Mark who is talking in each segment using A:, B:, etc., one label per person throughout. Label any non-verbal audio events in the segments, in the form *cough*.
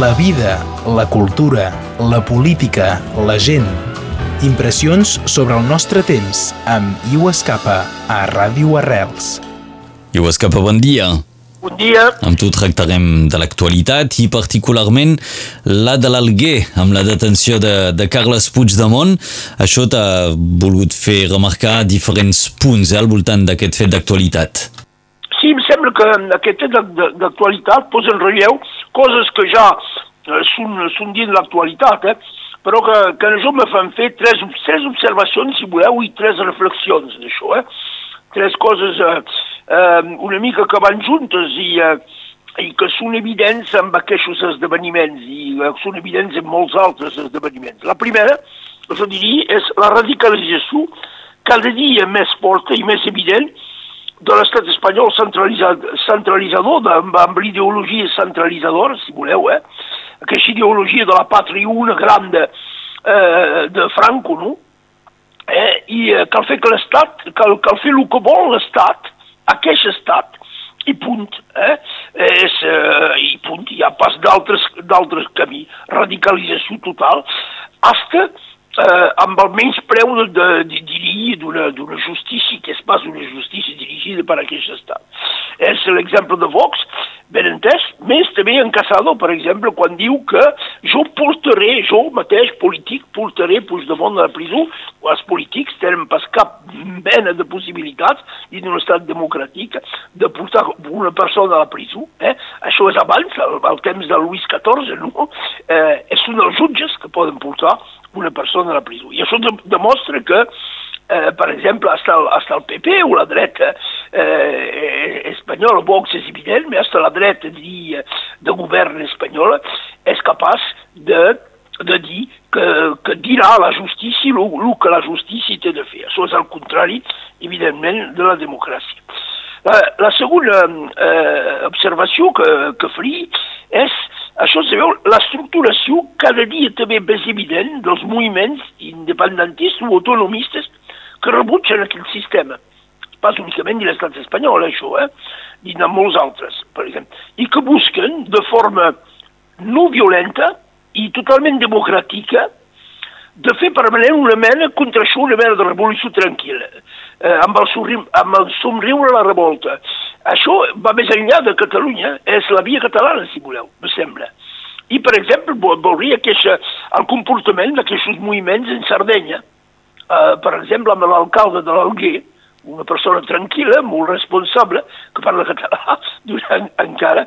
A: La vida, la cultura, la política, la gent. Impressions sobre el nostre temps amb Iu Escapa a Ràdio Arrels.
B: Iu Escapa, bon dia.
C: Bon dia.
B: Amb tu tractarem de l'actualitat i particularment la de l'Alguer, amb la detenció de, de Carles Puigdemont. Això t'ha volgut fer remarcar diferents punts eh, al voltant d'aquest fet d'actualitat.
C: Sí, em sembla que aquest fet d'actualitat posa en relleu coses que ja eh, són, són dins l'actualitat, eh? però que, que això me fan fer tres, tres observacions, si voleu, i tres reflexions d'això. Eh? Tres coses eh, eh, una mica que van juntes i, eh, i que són evidents amb aquests esdeveniments i eh, són evidents en molts altres esdeveniments. La primera, jo diria, és la radicalització cada dia més forta i més evident de l'estat espanyol centralitzat, centralitzador, amb, amb l'ideologia centralitzadora, si voleu, eh? aquesta ideologia de la pàtria una gran de, eh, de Franco, no? Eh? I eh, cal fer que l'Estat, cal, cal fer el que vol l'Estat, aquest Estat, i punt, eh? És, eh, i punt, hi ha pas d'altres camí, radicalització total, hasta eh, amb el menys preu de, de, de, diria d'una justícia que és pas una justícia dirigida per aquest estat. És l'exemple de Vox, ben entès, més també en Casado, per exemple, quan diu que jo portaré, jo mateix, polític, portaré Puigdemont a la presó, o els polítics tenen pas cap mena de possibilitats dins d'un estat democràtic de portar una persona a la presó. Eh? Això és abans, al, al temps de Luis XIV, no? Eh, són els jutges que poden portar una persona a la presó. I això de, demostra que, eh, per exemple, hasta el, hasta el PP o la dreta eh, espanyola, Vox és evident, però hasta la dreta diria, de govern espanyola és capaç de, de dir que, que dirà a la justícia el que la justícia té de fer. Això és el contrari, evidentment, de la democràcia. La, la segona eh, observació que, que faria és això se veu l'estructuració cada dia també més evident dels moviments independentistes o autonomistes que rebutgen aquell sistema. Pas únicament de l'estat espanyol, això, eh? I de molts altres, per exemple. I que busquen de forma no violenta i totalment democràtica de fer permanent una mena contra això, una mena de revolució tranquil·la, eh, amb, el somriure, amb el somriure a la revolta. Això va més enllà de Catalunya, és la via catalana, si voleu, me sembla. I, per exemple, veuria que el comportament d'aquests moviments en Sardenya, eh, per exemple, amb l'alcalde de l'Alguer, una persona tranquil·la, molt responsable, que parla català *laughs* durant, encara,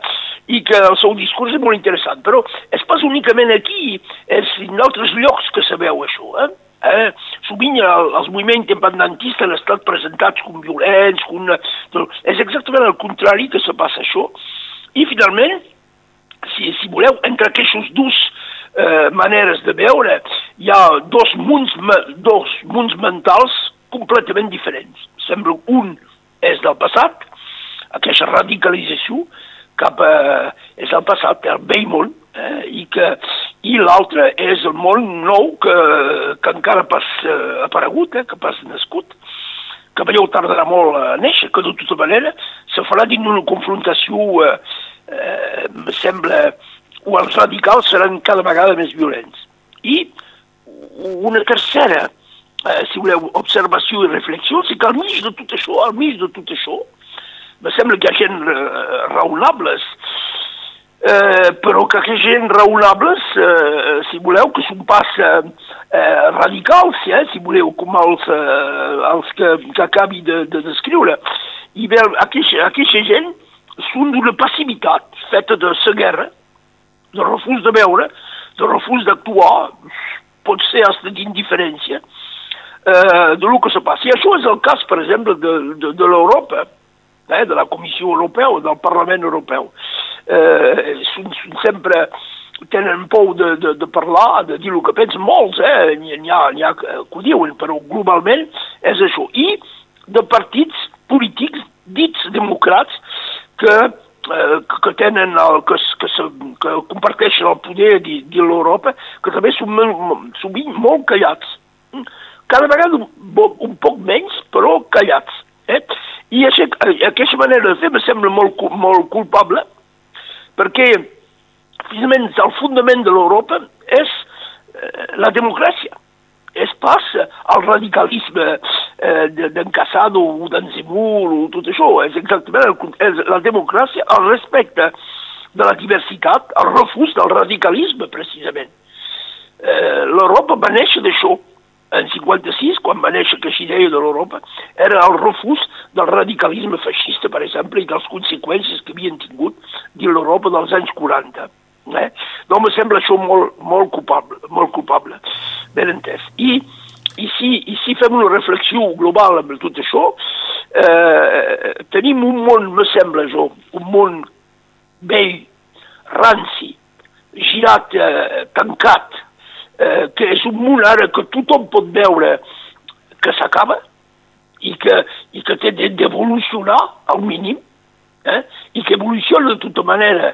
C: i que el seu discurs és molt interessant. Però és pas únicament aquí, és en altres llocs que sabeu això. Eh? Eh, sovint el, els moviments independentistes han estat presentats com violents, com és exactament el contrari que se passa això. I finalment, si, si voleu, entre aquests dos eh, maneres de veure, hi ha dos munts, dos munts mentals completament diferents. Sembla un és del passat, aquesta radicalització cap a, és el passat, el vell món, eh, i, que, i l'altre és el món nou que, que encara pas eh, aparegut, eh, que pas nascut, que veieu tardarà molt a néixer, que de tota manera se farà dins una confrontació, eh, eh, sembla, o els radicals seran cada vegada més violents. I una tercera eh, si voleu, observació i reflexió, és que al mig de tot això, al mig de tot això, me sembla que hi ha gent eh, raonables, però que hi gent raonables, eh, si voleu, que són pas eh, eh, radicals, eh, si voleu, com els, eh, els que, que acabi de, de descriure. I bé, aquesta, aquesta gent són d'una passivitat feta de la guerra, de refús de veure, de refús d'actuar, pot ser hasta d'indiferència, eh, de lo que se passa. I això és el cas, per exemple, de, de, de l'Europa, eh, de la Comissió Europea o del Parlament Europeu. Eh, sempre tenen por de, de, de parlar, de dir el que pensen molts, eh? n'hi ha, ha que ho diuen, però globalment és això. I de partits polítics dits democrats que, eh, que tenen el, que, que, se, que comparteixen el poder de, de l'Europa, que també són sovint molt callats cada vegada un, un poc menys, però callats. Eh? I aquesta manera de fer me sembla molt, molt culpable, perquè precisament el fundament de l'Europa és eh, la democràcia. És pas el radicalisme eh, d'en Casado o d'en Zemmour o tot això. És exactament el, és la democràcia, el respecte de la diversitat, el refús del radicalisme, precisament. Eh, L'Europa va néixer d'això, en 56, quan va néixer aquesta idea de l'Europa, era el refús del radicalisme feixista, per exemple, i de les conseqüències que havien tingut de l'Europa dels anys 40. Eh? No, me sembla això molt, molt culpable, molt culpable, ben entès. I, i, si, I si fem una reflexió global amb tot això, eh, tenim un món, me sembla jo, un món vell, ranci, girat, eh, tancat, eh, que és un món ara que tothom pot veure que s'acaba i que, i que té d'evolucionar al mínim eh? i que evoluciona de tota manera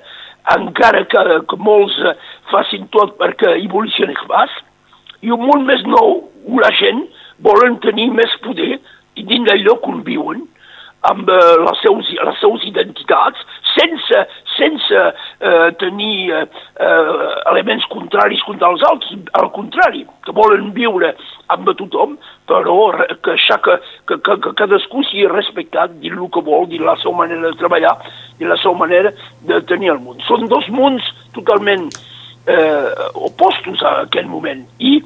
C: encara que, que molts facin tot perquè evolucioni pas i un món més nou on la gent volen tenir més poder i dins del lloc on viuen amb eh, les, seus, les seus identitats, sense, sense eh, tenir eh, eh, elements contraris contra els altres, al contrari, que volen viure amb tothom, però que, que, que, que, que cadascú sigui respectat dins el que vol, dins la seva manera de treballar, dins la seva manera de tenir el món. Són dos mons totalment eh, opostos a aquell moment. I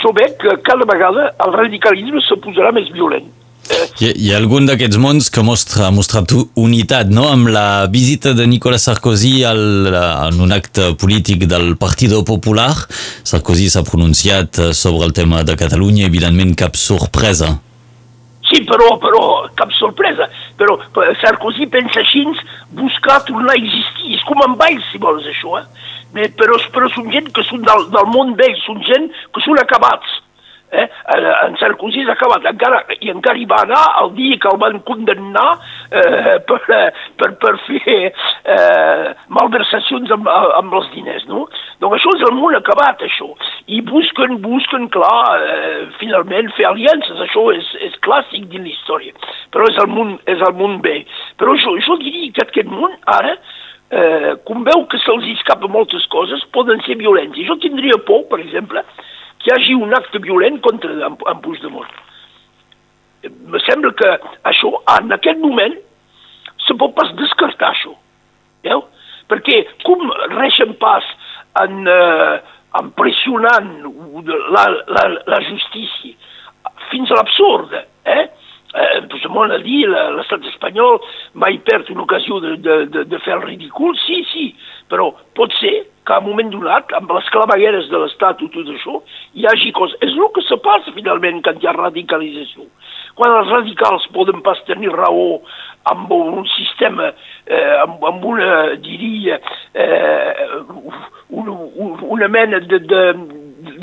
C: jo veig que cada vegada el radicalisme se posarà més violent
B: hi, hi ha algun d'aquests mons que mostra, ha mostrat unitat, no? Amb la visita de Nicolas Sarkozy al, en un acte polític del Partido Popular. Sarkozy s'ha pronunciat sobre el tema de Catalunya, evidentment cap sorpresa.
C: Sí, però, però cap sorpresa. Però Sarkozy pensa així, buscar tornar a existir. És com en Valls, si vols, això, eh? Però, però són gent que són del, del món vell, són gent que són acabats eh? en Sarkozy s'ha acabat encara, i encara hi va anar el dia que el van condemnar eh, per, per, per fer eh, malversacions amb, amb els diners, no? Donc això és el món acabat, això. I busquen, busquen, clar, eh, finalment fer aliances, això és, és clàssic dins la història, però és el món, és el món bé. Però jo, jo diria que aquest món ara, eh, com veu que se'ls escapa moltes coses, poden ser violents. I jo tindria por, per exemple, que hi hagi un acte violent contra en, en Puigdemont. Me sembla que això, en aquest moment, se pot pas descartar això. Veu? Perquè com reixen pas en, eh, en pressionant la, la, la justícia fins a l'absurd, eh? eh, Puigdemont ha dit l'estat espanyol mai perd una ocasió de, de, de, de fer el ridícul, sí, sí, però pot ser que a un moment donat, amb les clavegueres de l'Estat o tot això, hi hagi coses. És el que se passa finalment quan hi ha radicalització. Quan els radicals poden pas tenir raó amb un sistema, eh, amb, amb una, diria, eh, una, una mena de, de,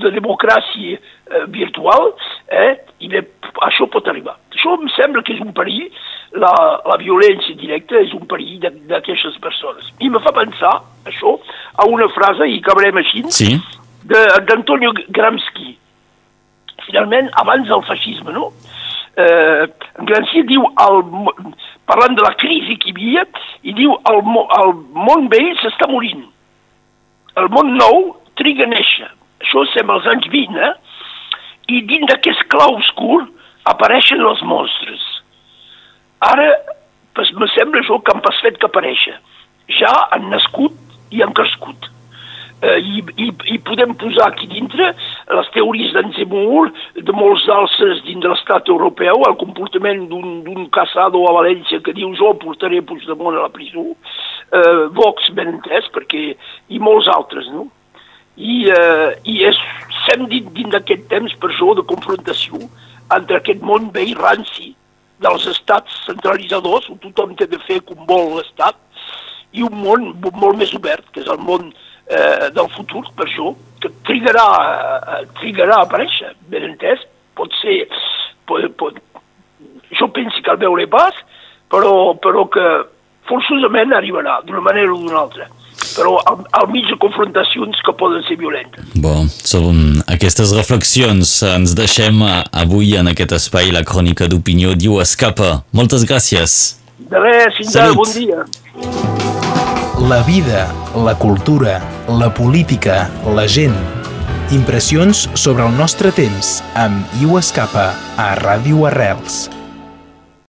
C: de democràcia eh, virtual, eh, i bé, això pot arribar. Això em sembla que és un perill, la, la violència directa és un perill d'aquestes persones. I me fa pensar, això, a una frase, i acabarem així,
B: sí.
C: d'Antonio Gramsci. Finalment, abans del feixisme, no? Eh, Gramsci diu, el, parlant de la crisi que hi havia, i diu el, el món vell s'està morint. El món nou triga a néixer. Això sembla als anys 20, eh? I dins d'aquest clau oscur apareixen els monstres. Ara, pues, me sembla això que han pas fet que aparèixer. Ja han nascut i han crescut. Eh, i, i, I podem posar aquí dintre les teories d'en Zemmour, de molts altres dins de l'estat europeu, el comportament d'un Casado a València que diu jo portaré Puigdemont a la presó, eh, Vox ben entès, perquè, i molts altres, no? I, eh, i és, sem dit dins d'aquest temps per això de confrontació entre aquest món vell ranci dels estats centralitzadors, on tothom té de fer com vol l'Estat, i un món molt més obert, que és el món eh, del futur, per això, que trigarà, eh, trigarà a aparèixer, ben entès, pot ser... Pot, pot, jo penso que el veuré pas, però, però que forçosament arribarà, d'una manera o d'una altra però al, al mig de confrontacions que poden ser violentes.
B: Bon, són aquestes reflexions ens deixem avui en aquest espai la crònica d'opinió diu Escapa. Moltes gràcies.
C: De res, fins ara, bon dia.
A: La vida, la cultura, la política, la gent. Impressions sobre el nostre temps amb Iu Escapa a Ràdio Arrels.